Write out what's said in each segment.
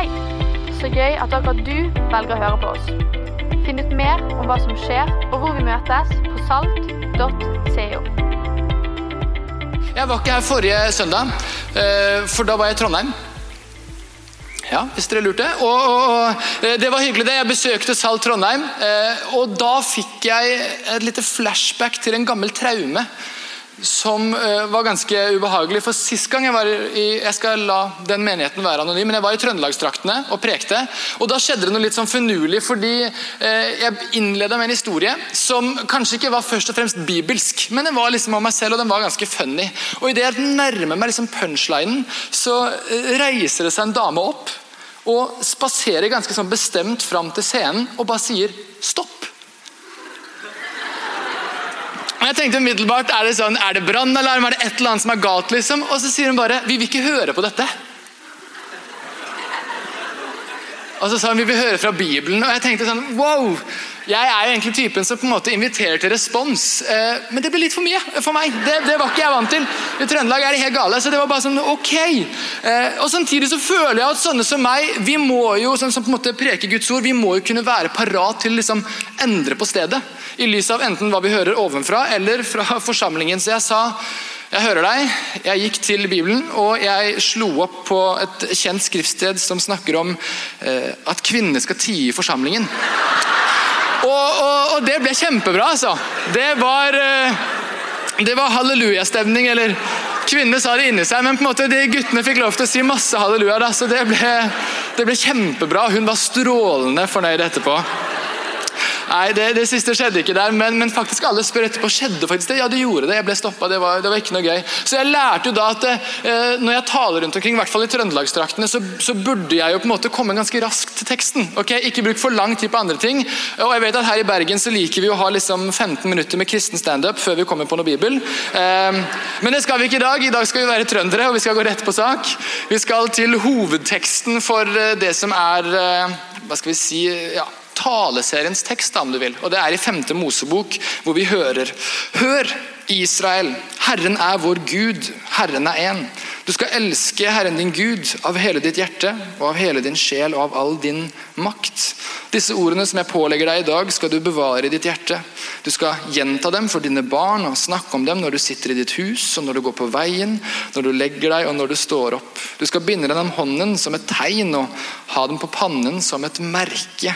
Hei! Så gøy at akkurat du velger å høre på oss. Finn ut mer om hva som skjer og hvor vi møtes på salt.co. Jeg var ikke her forrige søndag, eh, for da var jeg i Trondheim. Ja, hvis dere lurte. Og, og, og eh, Det var hyggelig. det. Jeg besøkte Salt Trondheim. eh, Og da fikk jeg et lite flashback til en gammel traume som eh, var ganske ubehagelig. For Sist gang jeg var i Jeg skal la den menigheten være anonym, men jeg var i Trøndelagstraktene og prekte. Og Da skjedde det noe litt sånn finurlig, fordi eh, jeg innleda med en historie som kanskje ikke var først og fremst bibelsk, men den var liksom om meg selv, og den var ganske funny. Og Idet jeg nærmer meg liksom punchlinen, så eh, reiser det seg en dame opp og spaserer ganske sånn bestemt fram til scenen og bare sier stopp. Og jeg tenkte umiddelbart, Er det sånn, er det brannalarm, er det et eller annet som er galt? liksom? Og så sier hun bare vi vil ikke høre på dette. Og så sa hun vi vil høre fra Bibelen. Og jeg tenkte sånn, wow, Jeg er jo egentlig typen som på en måte inviterer til respons. Eh, men det ble litt for mye for meg. Det, det var ikke jeg vant til. I Trøndelag er det helt gale. så det var bare sånn, ok. Eh, og Samtidig så føler jeg at sånne som meg, vi må jo sånn som på en måte preker Guds ord, vi må jo kunne være parat til å liksom endre på stedet. I lys av enten hva vi hører ovenfra eller fra forsamlingen. Så jeg sa jeg hører deg. Jeg gikk til Bibelen og jeg slo opp på et kjent skriftsted som snakker om eh, at kvinner skal tie i forsamlingen. Og, og, og, det ble kjempebra, altså. Det var, eh, det var hallelujastemning, eller Kvinnene sa det inni seg, men på en måte de guttene fikk lov til å si masse halleluja. Da, så det ble, det ble kjempebra. Hun var strålende fornøyd etterpå. Nei, det, det, siste skjedde ikke der, men, men, faktisk alle spør etterpå. Skjedde faktisk det? Ja, det gjorde det. Jeg ble stoppa. Det, det var ikke noe gøy. Så jeg lærte jo da at eh, når jeg taler rundt omkring, i hvert fall i trøndelagstraktene, så, så, burde jeg jo på en måte komme ganske raskt til teksten. ok? Ikke bruk for lang tid på andre ting. Og jeg vet at her i Bergen så liker vi å ha liksom 15 minutter med kristen standup før vi kommer på noe bibel. Eh, men det skal vi ikke i dag. I dag skal vi være trøndere, og vi skal gå rett på sak. Vi skal til hovedteksten for eh, det som er eh, Hva skal vi si? ja, taleseriens tekst, om du vil. Og Det er i femte Mosebok, hvor vi hører Hør, Israel, Herren er vår Gud, Herren er én. Du skal elske Herren din Gud av hele ditt hjerte og av hele din sjel og av all din makt. Disse ordene som jeg pålegger deg i dag, skal du bevare i ditt hjerte. Du skal gjenta dem for dine barn og snakke om dem når du sitter i ditt hus, og når du går på veien, når du legger deg og når du står opp. Du skal binde dem om hånden som et tegn og ha dem på pannen som et merke.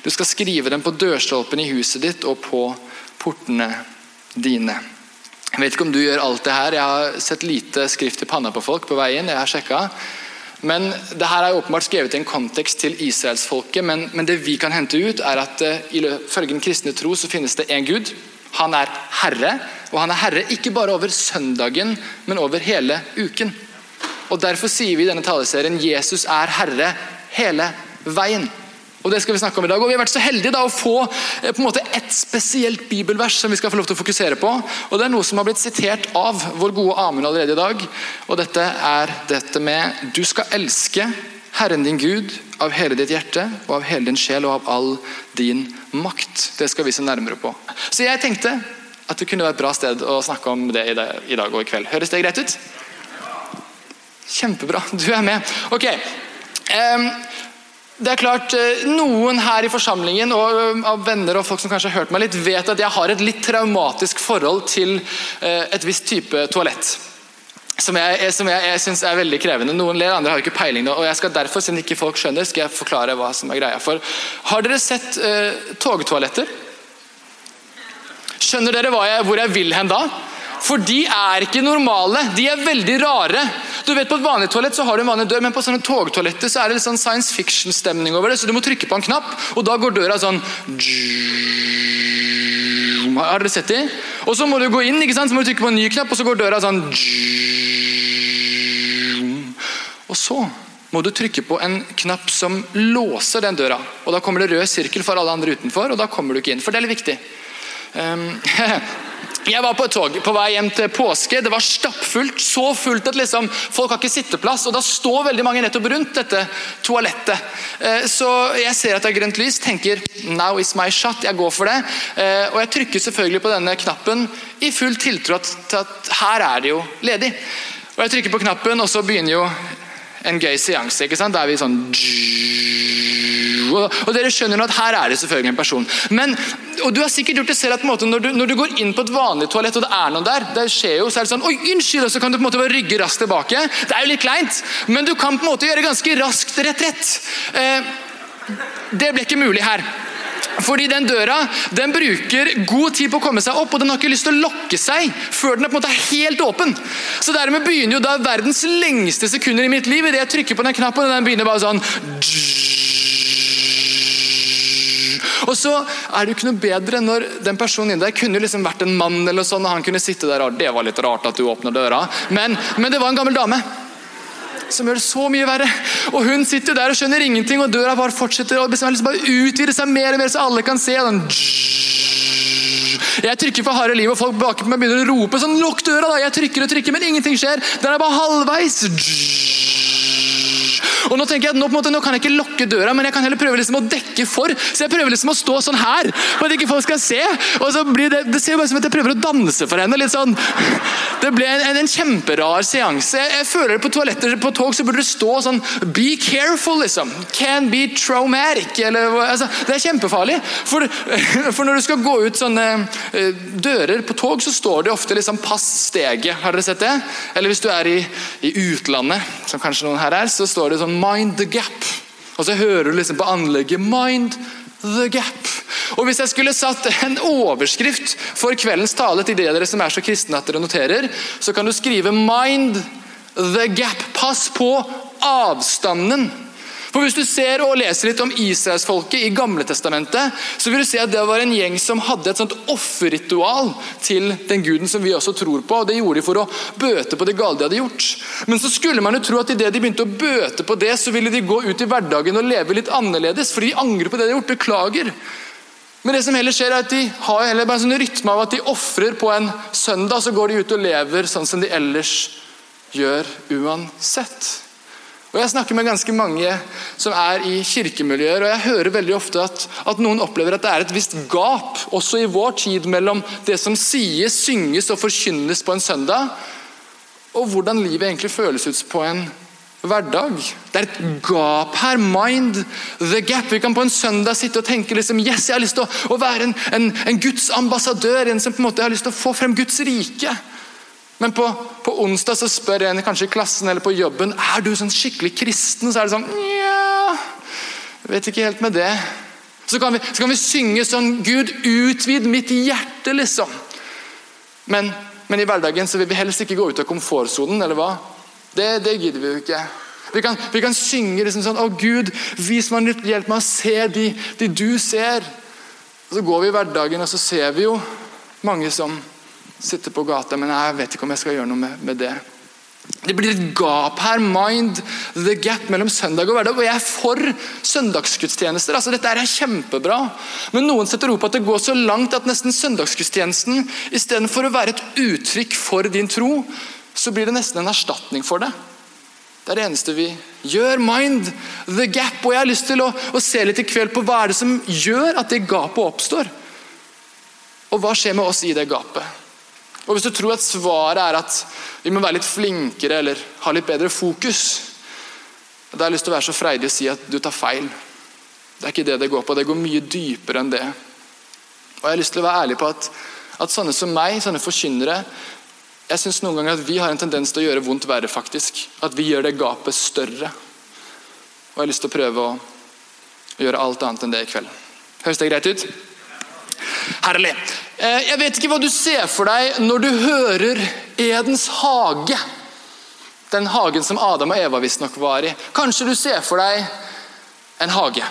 Du skal skrive dem på dørstolpen i huset ditt og på portene dine. Jeg vet ikke om du gjør alt det her. Jeg har sett lite skrift i panna på folk på veien. jeg har sjekket. Men det her er åpenbart skrevet i en kontekst til israelsfolket. Men, men det vi kan hente ut, er at uh, ifølge den kristne tro så finnes det én Gud. Han er herre, og han er herre ikke bare over søndagen, men over hele uken. Og Derfor sier vi i denne taleserien Jesus er herre hele veien. Og det skal vi snakke om i dag. Og Vi har vært så heldige da å få eh, på en måte et spesielt bibelvers som vi skal få lov til å fokusere på. Og Det er noe som har blitt sitert av vår gode Amund allerede i dag. Og Dette er dette med Du skal elske Herren din Gud av hele ditt hjerte og av hele din sjel og av all din makt. Det skal vi se nærmere på. Så jeg tenkte at det kunne være et bra sted å snakke om det i dag og i kveld. Høres det greit ut? Kjempebra. Du er med. Ok. Um, det er klart, eh, Noen her i forsamlingen og eh, av venner og folk som kanskje har hørt meg litt, vet at jeg har et litt traumatisk forhold til eh, et visst type toalett. Som jeg, som jeg, jeg synes er veldig krevende. Noen ler, andre har jo ikke peiling. og jeg skal derfor, siden ikke folk skjønner, skal jeg forklare hva som er greia. For Har dere sett eh, togtoaletter? Skjønner dere jeg, hvor jeg vil hen da? For de er ikke normale. De er veldig rare. Du vet På et vanlig toalett så har du en vanlig dør, men på sånne togtoaletter så er det litt sånn science fiction-stemning over det. Så du må trykke på en knapp, og da går døra sånn Har dere sett de? Og så må du gå inn, ikke sant? så må du trykke på en ny knapp, og så går døra sånn Og så må du trykke på en knapp som låser den døra. og Da kommer det rød sirkel for alle andre utenfor, og da kommer du ikke inn. For det er litt viktig. Um, Jeg var på et tog på vei hjem til påske. Det var stappfullt. Så fullt at liksom, folk har ikke sitteplass. og Da står veldig mange nettopp rundt dette toalettet. Eh, så jeg ser at det er grønt lys, tenker 'now is my shot', jeg går for det. Eh, og jeg trykker selvfølgelig på denne knappen i full tiltro til at her er det jo ledig. Og Jeg trykker på knappen, og så begynner jo en gøy seanse. ikke sant? Da er vi sånn og, dere skjønner at her er det selvfølgelig en person. Men, og du har sikkert gjort det selv at måte, når, du, når, du, går inn på et vanlig toalett og det er noen der, det skjer jo, så er det sånn Oi, unnskyld! Og så kan du på en måte bare rygge raskt tilbake. Det er jo litt kleint, men du kan på en måte gjøre ganske raskt retrett. Eh, det ble ikke mulig her. Fordi den døra den bruker god tid på å komme seg opp, og den har ikke lyst til å lokke seg før den er på en måte helt åpen. Så dermed begynner jo da verdens lengste sekunder i mitt liv idet jeg trykker på den knappen. og den begynner bare sånn og så er det jo ikke noe bedre når den personen inni der kunne liksom vært en mann, eller sånn, og han kunne sitte der og Det var litt rart at du åpner døra, men, men det var en gammel dame. Som gjør det så mye verre. Og Hun sitter der og skjønner ingenting, og døra bare fortsetter å liksom bare utvide seg mer og mer, så alle kan se. den jeg trykker for harde liv, og folk bak meg begynner å rope sånn, lukk døra da, Jeg trykker og trykker, men ingenting skjer. Den er bare halvveis. Og Nå tenker jeg at nå, måte, nå kan jeg ikke lukke døra, men jeg kan heller prøve liksom å dekke for. Så jeg prøver liksom å stå sånn her, for at ikke folk skal se. Og så blir Det det ser jo bare som at jeg prøver å danse for henne. litt sånn. Det ble en, en, en kjemperar seanse. Jeg, jeg, føler det På toaletter på tog så burde det stå sånn Be careful, liksom. Can be traumatic. Eller, altså, det er kjempefarlig. For, for, når du skal gå ut sånne uh, dører på tog, så står det ofte liksom 'pass steget'. Har dere sett det? Eller hvis du er i, i utlandet, som kanskje noen her er, så står det sånn 'mind the gap'. Og så hører du liksom på anlegget 'mind the gap'. Og Hvis jeg skulle satt en overskrift for kveldens tale til dere som er så kristne at dere noterer, så kan du skrive 'mind the gap'. Pass på avstanden for Hvis du ser og leser litt om israelsfolket i Gamle Testamentet, så vil du se at det var en gjeng som hadde et sånt offerritual til den guden som vi også tror på. og Det gjorde de for å bøte på det gale de hadde gjort. Men så skulle man jo tro at idet de begynte å bøte på det, så ville de gå ut i hverdagen og leve litt annerledes, fordi de angrer på det de har gjort. Beklager. Men det som heller skjer er at de har heller bare en sånn rytme av at de ofrer på en søndag, så går de ut og lever sånn som de ellers gjør uansett. Og Jeg snakker med ganske mange som er i kirkemiljøer, og jeg hører veldig ofte at, at, noen opplever at det er et visst gap, også i vår tid, mellom det som sies, synges og forkynnes på en søndag, og hvordan livet egentlig føles ut på en hverdag. Det er et gap her. Mind the gap. Vi kan på en søndag sitte og tenke liksom, yes, jeg har lyst til å, å være en, en, en Guds ambassadør, en som på en måte har lyst til å få frem Guds rike. Men på, på, onsdag så spør en kanskje i klassen eller på jobben er du sånn skikkelig kristen. Så er det sånn Nja Vet ikke helt med det. Så kan, vi, så kan vi synge sånn Gud, utvid mitt hjerte, liksom. Men, men, i hverdagen så vil vi helst ikke gå ut av komfortsonen, eller hva? Det, det gidder vi jo ikke. Vi kan, vi kan synge liksom sånn Å, Gud, vis meg nytt. hjelp meg å se de, de du ser. Og Så går vi i hverdagen, og så ser vi jo mange som sitte på gata, men jeg vet ikke om jeg skal gjøre noe med, med det. Det blir et gap her, mind the gap mellom søndag og hverdag. Og jeg er for søndagsgudstjenester. altså Dette er kjempebra. Men noen setter på at det går så langt at nesten søndagsgudstjenesten istedenfor å være et uttrykk for din tro, så blir det nesten en erstatning for det. Det er det eneste vi gjør. Mind the gap. Og jeg har lyst til å, å se litt i kveld på hva er det som gjør at det gapet oppstår. Og hva skjer med oss i det gapet? Og Hvis du tror at svaret er at vi må være litt flinkere eller ha litt bedre fokus, da har jeg lyst til å være så freidig å si at du tar feil. Det er ikke det det går på. Det går mye dypere enn det. Og Jeg har lyst til å være ærlig på at, at sånne som meg, sånne forkynnere Jeg syns noen ganger at vi har en tendens til å gjøre vondt verre, faktisk. At vi gjør det gapet større. Og jeg har lyst til å prøve å, å gjøre alt annet enn det i kveld. Høres det greit ut? Herlig. Eh, jeg vet ikke hva du ser for deg når du hører Edens hage. Den hagen som Adam og Eva visstnok var i. Kanskje du ser for deg en hage.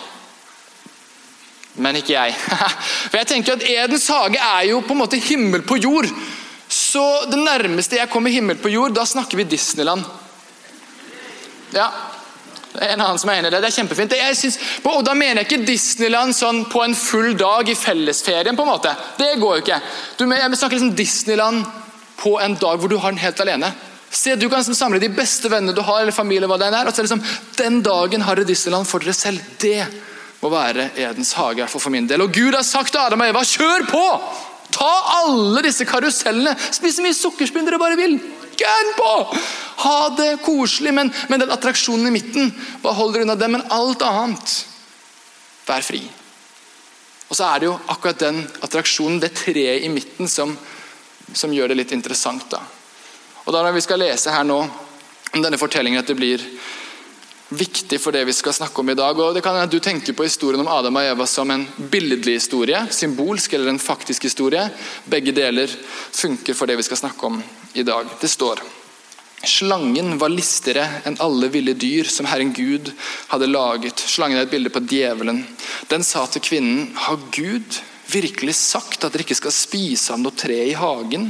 Men ikke jeg. For jeg tenker at Edens hage er jo på en måte himmel på jord. Så det nærmeste jeg kommer himmel på jord, da snakker vi Disneyland. Ja, en annen som er enig det. Det er kjempefint. Jeg synes, og Da mener jeg ikke Disneyland sånn på en full dag i fellesferien. på en måte. Det går jo ikke. Du, jeg snakker liksom Disneyland på en dag hvor du har den helt alene. Se, Du kan liksom samle de beste vennene du har, eller familie, hva det er, og så liksom, Den dagen har dere Disneyland for dere selv. Det må være Edens hage, i for min del. Og Gud har sagt til Adam og Eva, kjør på! Ta alle disse karusellene. Spis så mye sukkerspinn dere bare vil. Gønn på! Ha det koselig, men, men den attraksjonen i midten, hva holder unna det? Men alt annet, vær fri. Og så er det jo akkurat den attraksjonen, det treet i midten, som, som gjør det litt interessant. da. Og da Når vi skal lese her nå om denne fortellingen, at det blir viktig for det vi skal snakke om i dag. og det kan at Du tenker på historien om Adam og Eva som en billedlig historie, symbolsk eller en faktisk historie. Begge deler funker for det vi skal snakke om i dag. Det står Slangen var listigere enn alle ville dyr som Herren Gud hadde laget. Slangen er et bilde på djevelen. Den sa til kvinnen, har Gud virkelig sagt at dere ikke skal spise av noe tre i hagen?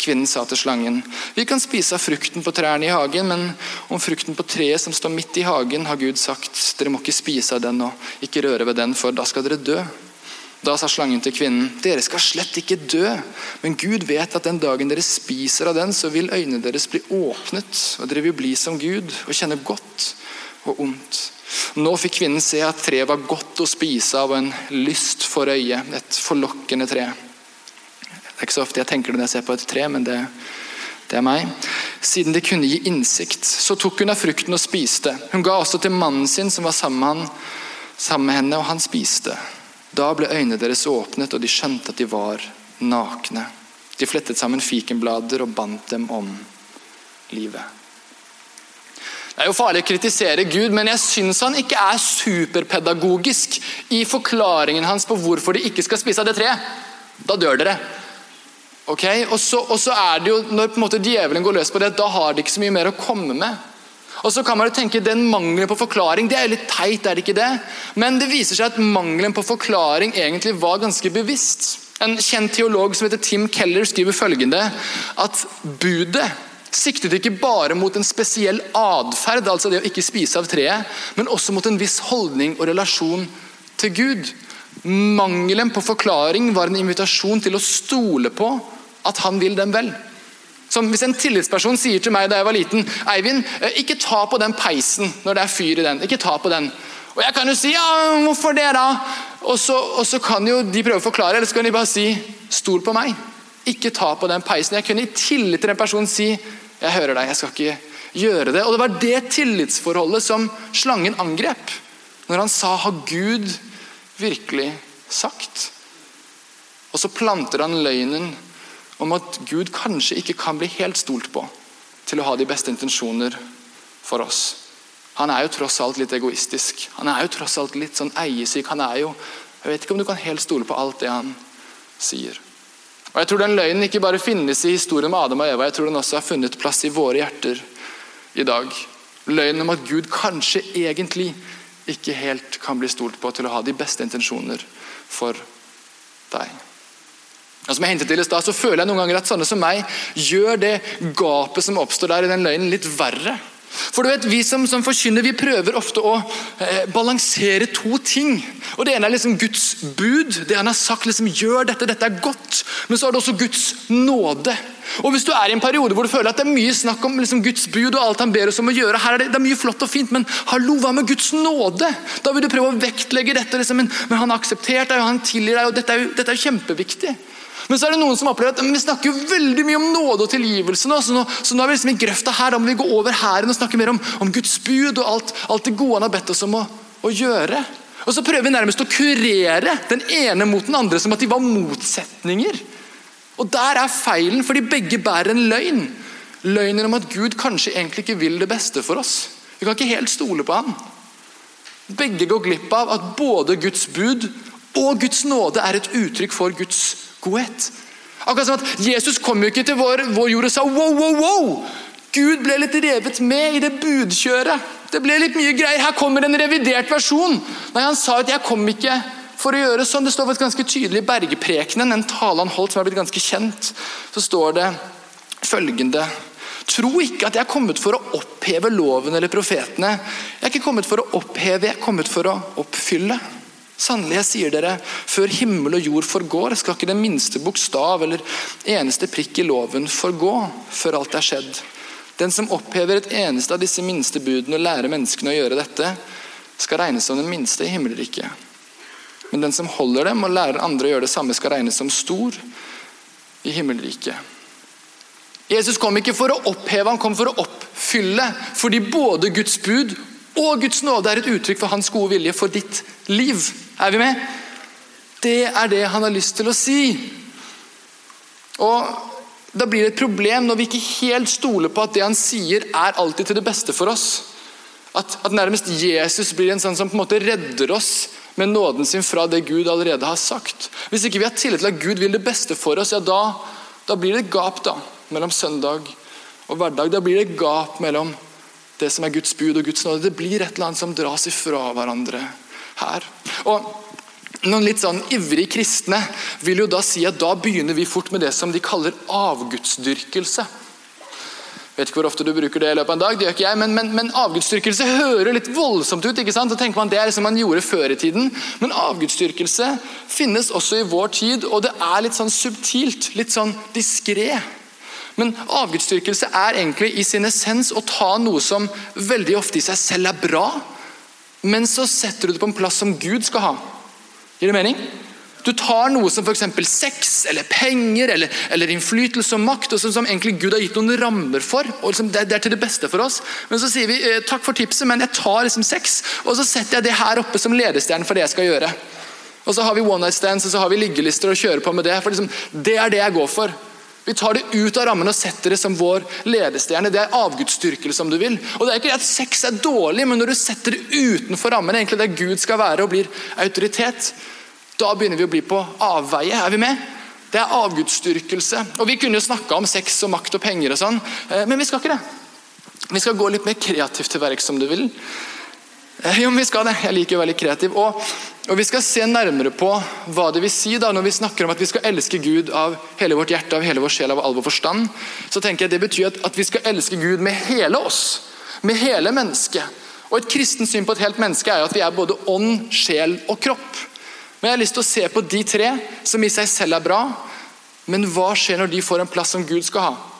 Kvinnen sa til slangen, vi kan spise av frukten på trærne i hagen, men om frukten på treet som står midt i hagen, har Gud sagt, dere må ikke spise av den og ikke røre ved den, for da skal dere dø. Da sa slangen til kvinnen, dere skal slett ikke dø, men Gud vet at den dagen dere spiser av den, så vil øynene deres bli åpnet, og dere vil bli som Gud og kjenne godt og ondt. Nå fikk kvinnen se at treet var godt å spise av og en lyst for øyet, et forlokkende tre. Det er ikke så ofte jeg tenker det når jeg ser på et tre, men det, det er meg. Siden det kunne gi innsikt, så tok hun av frukten og spiste. Hun ga også til mannen sin som var sammen med, han, sammen med henne, og han spiste. Da ble øynene deres åpnet, og de skjønte at de var nakne. De flettet sammen fikenblader og bandt dem om livet. Det er jo farlig å kritisere Gud, men jeg syns han ikke er superpedagogisk i forklaringen hans på hvorfor de ikke skal spise av det treet. Da dør dere. Ok, og så, er det jo, Når på en måte djevelen går løs på det, da har de ikke så mye mer å komme med. Og så kan man jo tenke Den mangelen på forklaring det er litt teit, er det ikke det? Men det viser seg at mangelen på forklaring egentlig var ganske bevisst. En kjent teolog som heter Tim Keller skriver følgende at budet siktet ikke bare mot en spesiell atferd, altså det å ikke spise av treet, men også mot en viss holdning og relasjon til Gud. Mangelen på forklaring var en invitasjon til å stole på at han vil dem vel. Som Hvis en tillitsperson sier til meg da jeg var liten Eivind, eh, ikke ta på den peisen når det er fyr i den. ikke ta på den. Og Jeg kan jo si ja, hvorfor det, da? Og så, og så kan jo de prøve å forklare, eller så kan de bare si stol på meg. Ikke ta på den peisen. Jeg kunne i tillit til en person si jeg hører deg, jeg skal ikke gjøre det. Og Det var det tillitsforholdet som slangen angrep. Når han sa har Gud virkelig sagt? Og så planter han løgnen om at Gud kanskje ikke kan bli helt stolt på til å ha de beste intensjoner for oss. Han er jo tross alt litt egoistisk. Han er jo tross alt litt sånn eiesyk. Han er jo, Jeg vet ikke om du kan helt stole på alt det han sier. Og Jeg tror den løgnen ikke bare finnes i historien med Adam og Eva, jeg tror den også har funnet plass i våre hjerter i dag. Løgnen om at Gud kanskje egentlig ikke helt kan bli stolt på til å ha de beste intensjoner for deg. Og som jeg hentet til i sted, så føler jeg noen ganger at sånne som meg gjør det gapet som oppstår der i den løgnen, litt verre. For du vet, Vi som, som forkynner vi prøver ofte å eh, balansere to ting. Og Det ene er liksom Guds bud. Det han har sagt, liksom, gjør dette, dette er godt. Men så er det også Guds nåde. Og Hvis du er i en periode hvor du føler at det er mye snakk om liksom, Guds bud og alt han ber oss om å gjøre, her er det, det er mye flott og fint, men hallo, hva med Guds nåde? Da vil du prøve å vektlegge dette. Liksom, men, men han har akseptert deg, og han tilgir deg, og dette er jo, dette er jo kjempeviktig. Men så er det noen som opplever at vi snakker jo veldig mye om nåde og tilgivelse. nå, Så nå, så nå er vi liksom i grøfta her, da må vi gå over her og snakke mer om, om Guds bud og alt, alt, det gode han har bedt oss om å, å, gjøre. Og Så prøver vi nærmest å kurere den ene mot den andre som at de var motsetninger. Og Der er feilen, fordi begge bærer en løgn. Løgnen om at Gud kanskje egentlig ikke vil det beste for oss. Vi kan ikke helt stole på ham. Begge går glipp av at både Guds bud og Guds nåde er et uttrykk for Guds godhet. Akkurat som at Jesus kom jo ikke til vår, vår jord og sa wow, wow, wow. Gud ble litt revet med i det budkjøret. Det ble litt mye greier. Her kommer en revidert versjon. Nei, Han sa at 'jeg kom ikke for å gjøre sånn'. Det står et ganske tydelig i Bergeprekenen, en tale han holdt som er blitt ganske kjent. Så står det følgende Tro ikke at jeg er kommet for å oppheve loven eller profetene. Jeg er ikke kommet for å oppheve, jeg er kommet for å oppfylle. Sannelig, jeg sier dere, før himmel og jord forgår, skal ikke den minste bokstav eller eneste prikk i loven forgå før alt er skjedd. Den som opphever et eneste av disse minste budene og lærer menneskene å gjøre dette, skal regnes som den minste i himmelriket. Men den som holder dem og lærer andre å gjøre det samme, skal regnes som stor i himmelriket. Jesus kom ikke for å oppheve, han kom for å oppfylle. Fordi både Guds bud og Guds nåde er et uttrykk for hans gode vilje for ditt liv. Er vi med? Det er det han har lyst til å si. Og Da blir det et problem når vi ikke helt stoler på at det han sier, er alltid til det beste for oss. At, at nærmest Jesus blir en sånn som på en måte redder oss med nåden sin fra det Gud allerede har sagt. Hvis ikke vi har tillit til at Gud vil det beste for oss, ja da, da blir det gap da, mellom søndag og hverdag. Da blir det gap mellom det som er Guds bud og Guds nåde. Det blir et eller annet som dras ifra hverandre her. Og noen litt sånn ivrige kristne vil jo da si at da begynner vi fort med det som de kaller avgudsdyrkelse. Vet ikke hvor ofte du bruker det i løpet av en dag, det gjør ikke jeg, men, men, men avgudsdyrkelse hører litt voldsomt ut. ikke sant? Så tenker man Det er som man gjorde før i tiden. Men avgudsdyrkelse finnes også i vår tid, og det er litt sånn subtilt. Litt sånn diskré. Men avgudsdyrkelse er egentlig i sin essens å ta noe som veldig ofte i seg selv er bra, men så setter du det på en plass som Gud skal ha. Gir det mening? Du tar noe som f.eks. sex, eller penger, eller, eller, innflytelse og makt, og som, som, egentlig Gud har gitt noen rammer for. og liksom det, det, er til det beste for oss. Men så sier vi eh, takk for tipset, men jeg tar liksom sex, og så setter jeg det her oppe som ledestjerne for det jeg skal gjøre. Og så har vi one night stands og så har vi liggelister og kjører på med det. for liksom, Det er det jeg går for. Vi tar det ut av rammen og setter det som vår ledestjerne. Det er avgudsdyrkelse, om du vil. Og det er ikke det at sex er dårlig, men når du setter det utenfor rammen, egentlig der Gud skal være og blir autoritet, da begynner vi å bli på avveie. Er vi med? Det er avgudsdyrkelse. Og Vi kunne jo snakka om sex og makt og penger, og sånn, eh, men vi skal ikke det. Vi skal gå litt mer kreativt til verks, om du vil. Eh, jo, men vi skal det. Jeg liker å være litt kreativ. Og, og, Vi skal se nærmere på hva det vil si da, når vi snakker om at vi skal elske Gud av hele vårt hjerte, av hele vår sjel, av all vår forstand. Så tenker jeg Det betyr at, at vi skal elske Gud med hele oss. Med hele mennesket. Og Et kristent syn på et helt menneske er jo at vi er både ånd, sjel og kropp. Men jeg har lyst til å se på de tre, som i seg selv er bra. Men hva skjer når de får en plass som Gud skal ha?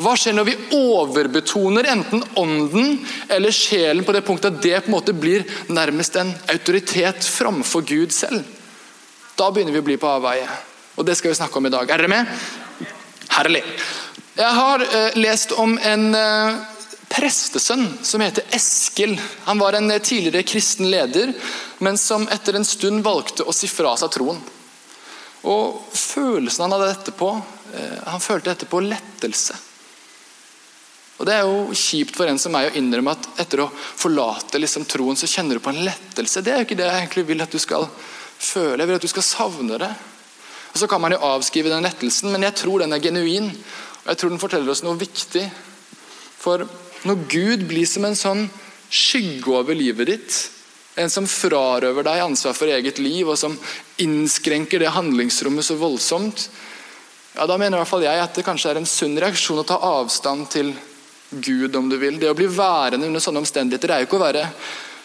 Hva skjer når vi overbetoner enten ånden eller sjelen på det punktet at det på en måte blir nærmest en autoritet framfor Gud selv? Da begynner vi å bli på avveie. Og det skal vi snakke om i dag. Er dere med? Herlig. Jeg har uh, lest om en uh, prestesønn som heter Eskil. Han var en tidligere kristen leder, men som etter en stund valgte å si fra seg troen. Og Følelsen han hadde etterpå, eh, han følte etterpå lettelse. Og Det er jo kjipt for en som meg å innrømme at etter å forlate liksom troen, så kjenner du på en lettelse. Det er jo ikke det jeg egentlig vil at du skal føle. Jeg vil at du skal savne det. Og Så kan man jo avskrive den lettelsen, men jeg tror den er genuin. Og jeg tror den forteller oss noe viktig. For når Gud blir som en sånn skygge over livet ditt, en som frarøver deg ansvar for eget liv, og som innskrenker det handlingsrommet så voldsomt, ja, da mener i hvert fall jeg at det kanskje er en sunn reaksjon å ta avstand til Gud, om du vil. Det å bli værende under sånne omstendigheter er jo ikke å være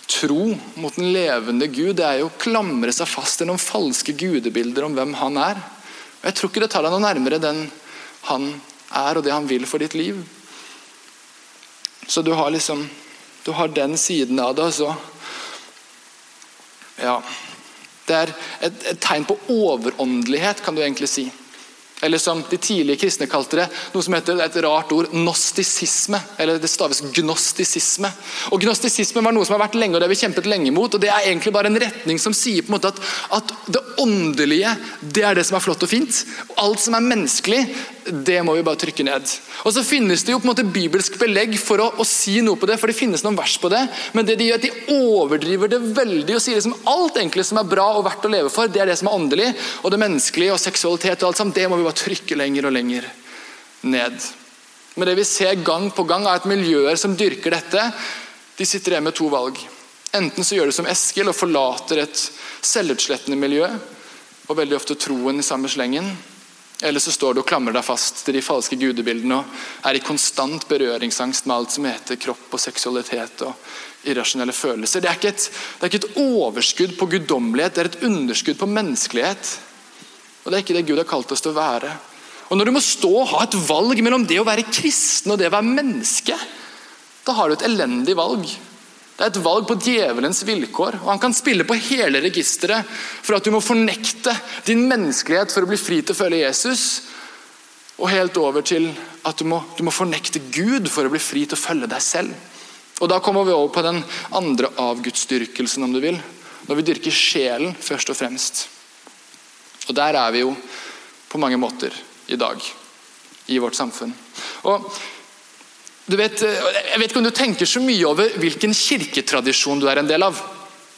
tro mot den levende Gud. Det er jo å klamre seg fast i noen falske gudebilder om hvem han er. Og Jeg tror ikke det tar deg noe nærmere den han er, og det han vil for ditt liv. Så du har liksom Du har den siden av det. Altså. Ja. Det er et, et tegn på overåndelighet, kan du egentlig si. Eller som de tidlige kristne kalte det, noe som heter et rart ord, gnostisisme. Eller det staves gnostisisme. Og Gnostisisme var noe som har vært lenge, og det har vi kjempet lenge mot. og Det er egentlig bare en retning som sier på en måte at, at det åndelige det er det som er flott og fint. Alt som er menneskelig, det må vi bare trykke ned. Og Så finnes det jo på en måte bibelsk belegg for å, å si noe på det, for det finnes noen vers på det. Men det de gjør, at de overdriver det veldig og sier liksom alt egentlig som er bra og verdt å leve for, det er det som er åndelig. Og det menneskelige og seksualitet og alt sammen, det må vi bare trykke lenger og lenger ned. Men det vi ser gang på gang, er at miljøer som dyrker dette, de sitter igjen med to valg. Enten så gjør du som Eskil og forlater et selvutslettende miljø, og veldig ofte troen i samme slengen. Eller så står du og klamrer deg fast til de falske gudebildene og er i konstant berøringsangst med alt som heter kropp og seksualitet og irrasjonelle følelser. Det er ikke et, er ikke et overskudd på guddommelighet, det er et underskudd på menneskelighet. Og Det er ikke det Gud har kalt oss til å være. Og Når du må stå og ha et valg mellom det å være kristen og det å være menneske, da har du et elendig valg. Det er et valg på djevelens vilkår. og Han kan spille på hele registeret for at du må fornekte din menneskelighet for å bli fri til å følge Jesus. og helt over til at du må, du må fornekte Gud for å bli fri til å følge deg selv. Og Da kommer vi over på den andre avgudsdyrkelsen, om du vil. Når vi dyrker sjelen først og fremst. Og Der er vi jo på mange måter i dag i vårt samfunn. Og vet, Jeg vet ikke om du tenker så mye over hvilken kirketradisjon du er en del av.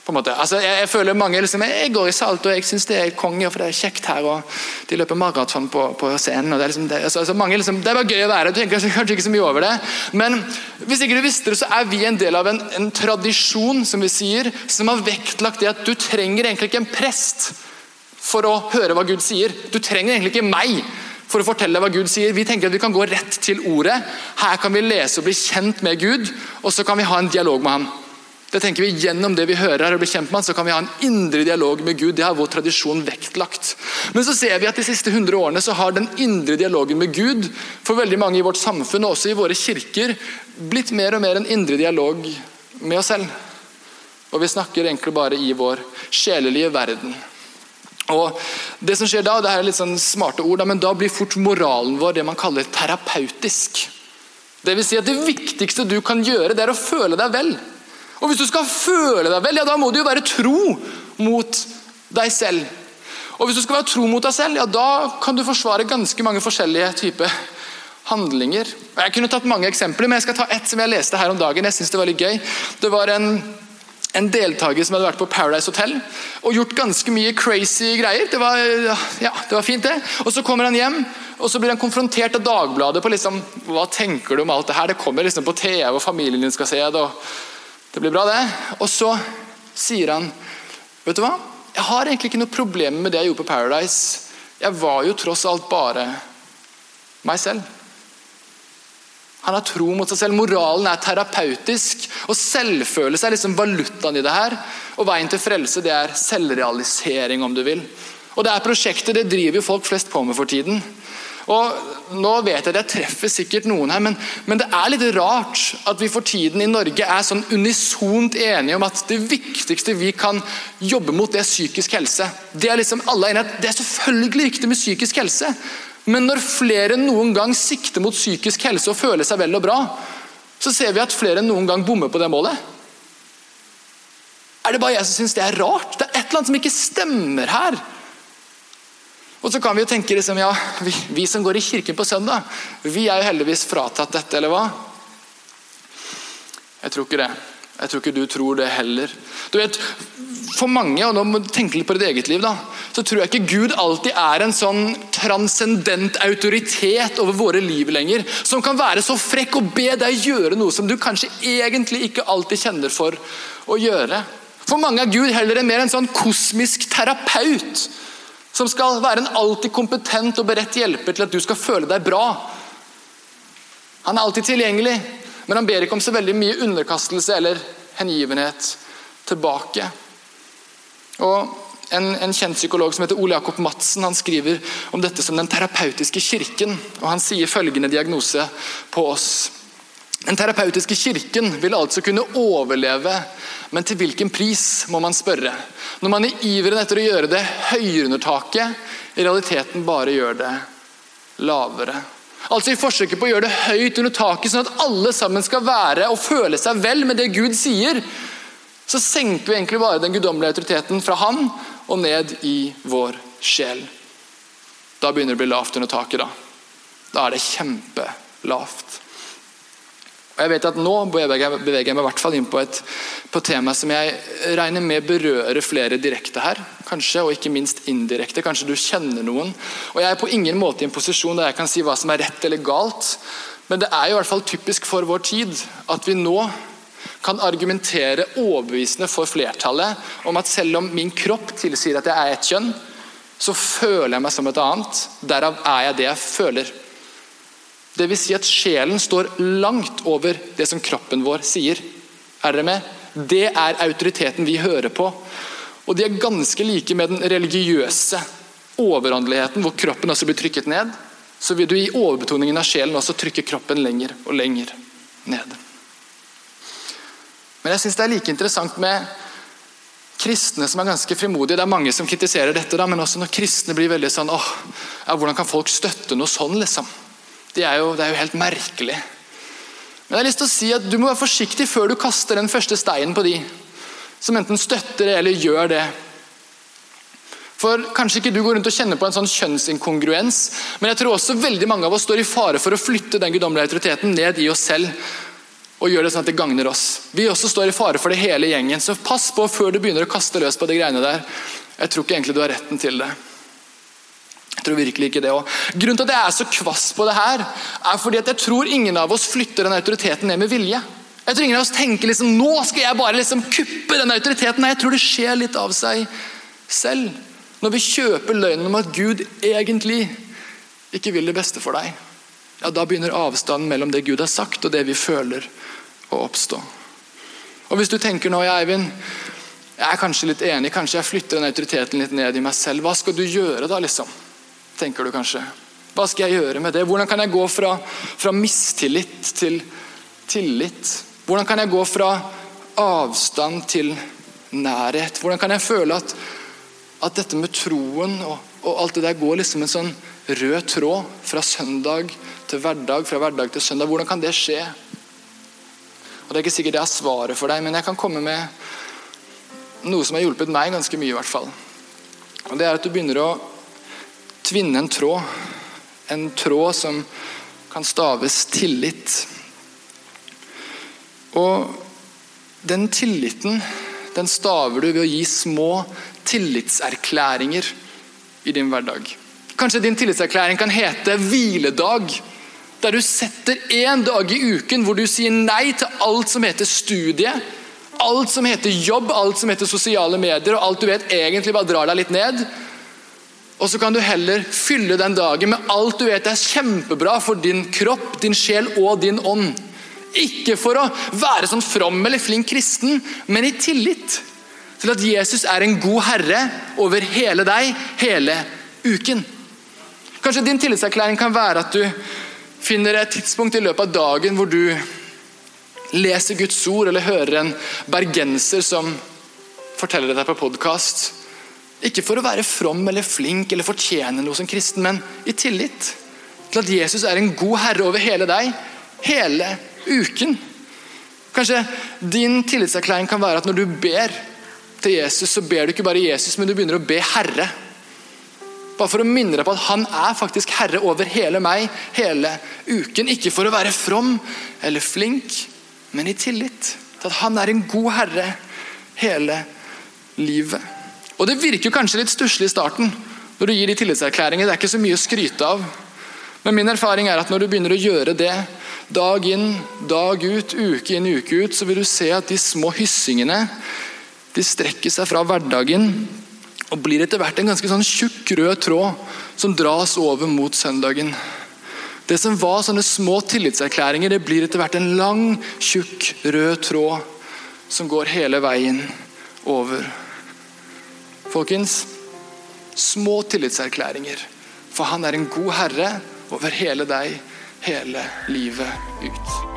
på en måte. Altså, jeg, jeg, føler mange liksom, jeg går i salt og jeg syns det er konge, for det er kjekt her. og De løper maraton på, på, scenen. og Det er liksom, det, altså, altså, mange liksom, det er bare gøy å være Du tenker kanskje ikke så mye over det. Men hvis ikke du visste det, så er vi en del av en, en tradisjon som vi sier, som har vektlagt det at du trenger egentlig ikke en prest for å høre hva Gud sier. Du trenger egentlig ikke meg for å fortelle hva Gud sier. Vi tenker at vi kan gå rett til ordet. Her kan vi lese og bli kjent med Gud, og så kan vi ha en dialog med ham. Det tenker vi Gjennom det vi hører og blir kjent med ham, så kan vi ha en indre dialog med Gud. Det har vår tradisjon vektlagt. Men så ser vi at de siste 100 årene så har den indre dialogen med Gud for veldig mange i vårt samfunn og også i våre kirker blitt mer og mer en indre dialog med oss selv. Og vi snakker egentlig bare i vår sjelelige verden. Og Det som skjer da, det her er litt sånn smarte ord, men da blir fort moralen vår det man kaller terapeutisk. Det vil si at det viktigste du kan gjøre, det er å føle deg vel. Og Hvis du skal føle deg vel, ja, da må du jo være tro mot deg selv. Og Hvis du skal være tro mot deg selv, ja, da kan du forsvare ganske mange forskjellige typer handlinger. Jeg kunne tatt mange eksempler, men jeg skal ta ett som jeg leste her om dagen. jeg synes Det var litt gøy. Det var en en deltaker som hadde vært på Paradise Hotel og gjort ganske mye crazy greier. Det var, ja, det var fint, det. Og Så kommer han hjem og så blir han konfrontert av Dagbladet på liksom, hva tenker du om alt det her. Det kommer liksom på TV, og familien din skal se det. og Det blir bra, det. Og så sier han vet du hva, jeg har egentlig ikke noe problem med det jeg gjorde på Paradise. Jeg var jo tross alt bare meg selv. Han har tro mot seg selv. Moralen er terapeutisk. og Selvfølelse er liksom valutaen i det her. Og Veien til frelse det er selvrealisering, om du vil. Og Det er prosjektet det driver folk flest på med for tiden. Og nå vet jeg at jeg treffer sikkert noen her, men, men, det er litt rart at vi for tiden i Norge er sånn unisont enige om at det viktigste vi kan jobbe mot, det er psykisk helse. Det er liksom alle enige at det er selvfølgelig viktig med psykisk helse. Men når flere enn noen gang sikter mot psykisk helse og føler seg vel og bra, så ser vi at flere enn noen gang bommer på det målet. Er det bare jeg som syns det er rart? Det er et eller annet som ikke stemmer her. Og så kan vi jo tenke liksom, ja, vi, vi som går i kirken på søndag, vi er jo heldigvis fratatt dette, eller hva? Jeg tror ikke det. Jeg tror ikke du tror det heller. Du vet, For mange, og nå må du tenke litt på ditt eget liv, da, så tror jeg ikke Gud alltid er en sånn transcendent autoritet over våre liv lenger, som kan være så frekk og be deg gjøre noe som du kanskje egentlig ikke alltid kjenner for å gjøre. For mange er Gud heller mer en sånn kosmisk terapeut, som skal være en alltid kompetent og beredt hjelper til at du skal føle deg bra. Han er alltid tilgjengelig, men han ber ikke om så veldig mye underkastelse eller hengivenhet tilbake. Og en, en, kjent psykolog som heter Ole Jakob Madsen han skriver om dette som den terapeutiske kirken. og Han sier følgende diagnose på oss. Den terapeutiske kirken vil altså kunne overleve, men til hvilken pris, må man spørre. Når man i iveren etter å gjøre det høyere under taket, i realiteten bare gjør det lavere. Altså I forsøket på å gjøre det høyt under taket, sånn at alle sammen skal være og føle seg vel med det Gud sier, så senker vi egentlig bare den guddommelige autoriteten fra Han og ned i vår sjel. Da begynner det å bli lavt under taket. Da Da er det kjempelavt. Og jeg vet at Nå beveger jeg meg i hvert fall inn på et på tema som jeg regner med berører flere direkte her. kanskje, Og ikke minst indirekte. Kanskje du kjenner noen. Og Jeg er på ingen måte i en posisjon der jeg kan si hva som er rett eller galt. Men det er jo i hvert fall typisk for vår tid at vi nå kan argumentere overbevisende for flertallet om at selv om min kropp tilsier at jeg er ett kjønn, så føler jeg meg som et annet. Derav er jeg det jeg føler. Vil si at sjelen står langt over det som kroppen vår sier. Er dere med? Det er autoriteten vi hører på. Og de er ganske like med den religiøse overåndeligheten, hvor kroppen også blir trykket ned. Så vil du i overbetoningen av sjelen også trykke kroppen lenger og lenger ned. Men jeg syns det er like interessant med kristne som er ganske frimodige. Det er mange som kritiserer dette, da, men også når kristne blir veldig sånn åh, ja, Hvordan kan folk støtte noe sånn, liksom? Det er, jo, det er jo helt merkelig. Men jeg har lyst til å si at du må være forsiktig før du kaster den første steinen på de som enten støtter det eller gjør det. For Kanskje ikke du går rundt og kjenner på en sånn kjønnsinkongruens, men jeg tror også veldig mange av oss står i fare for å flytte den guddommelige autoriteten ned i oss selv og gjør det sånn at det gagner oss. Vi også står i fare for det hele gjengen, så pass på før du begynner å kaste løs på de greiene der. Jeg tror ikke egentlig du har retten til det. Jeg tror virkelig ikke det også. Grunnen til at jeg er så kvass på det her, er fordi at jeg tror ingen av oss flytter den autoriteten ned med vilje. Jeg tror ingen av oss tenker liksom, nå skal jeg bare liksom kuppe den autoriteten. Nei, jeg tror det skjer litt av seg selv. Når vi kjøper løgnen om at Gud egentlig ikke vil det beste for deg, ja, da begynner avstanden mellom det Gud har sagt og det vi føler å oppstå. Og Hvis du tenker nå, Eivind, jeg er kanskje litt enig, kanskje jeg flytter den autoriteten litt ned i meg selv. Hva skal du gjøre da, liksom? Tenker du kanskje. Hva skal jeg gjøre med det? Hvordan kan jeg gå fra, fra mistillit til tillit? Hvordan kan jeg gå fra avstand til nærhet? Hvordan kan jeg føle at, at dette med troen og, og, alt det der går liksom en sånn rød tråd fra søndag til hverdag, fra hverdag til søndag? Hvordan kan det skje? Og Det er ikke sikkert det er svaret for deg, men jeg kan komme med noe som har hjulpet meg ganske mye. i hvert fall. Og Det er at du begynner å tvinne en tråd. En tråd som kan staves tillit. Og den tilliten den staver du ved å gi små tillitserklæringer i din hverdag. Kanskje din tillitserklæring kan hete hviledag. Der du setter én dag i uken hvor du sier nei til alt som heter studie, alt som heter jobb, alt som heter sosiale medier, og alt du vet egentlig bare drar deg litt ned. Og så kan du heller fylle den dagen med alt du vet er kjempebra for din kropp, din sjel og din ånd. Ikke for å være sånn from eller flink kristen, men i tillit til at Jesus er en god herre over hele deg hele uken. Kanskje din tillitserklæring kan være at du finner et tidspunkt i løpet av dagen hvor du leser Guds ord eller hører en bergenser som forteller deg på podkast. Ikke for å være from eller flink eller fortjene noe som kristen, men i tillit til at Jesus er en god herre over hele deg, hele uken. Kanskje din tillitserklæring kan være at når du ber til Jesus, så ber du ikke bare Jesus, men du begynner å be Herre. Bare for å minne deg på at han er faktisk herre over hele meg hele uken. Ikke for å være from eller flink, men i tillit til at han er en god herre hele livet. Og Det virker kanskje litt stusslig i starten når du gir de tillitserklæringer. Det er ikke så mye å skryte av. Men min erfaring er at når du begynner å gjøre det dag inn, dag ut, uke inn, uke ut, så vil du se at de små hyssingene de strekker seg fra hverdagen og blir etter hvert en ganske sånn tjukk, rød tråd som dras over mot søndagen. Det som var sånne små tillitserklæringer, det blir etter hvert en lang, tjukk, rød tråd som går hele veien over. Folkens, små tillitserklæringer. For han er en god herre over hele deg, hele livet ut.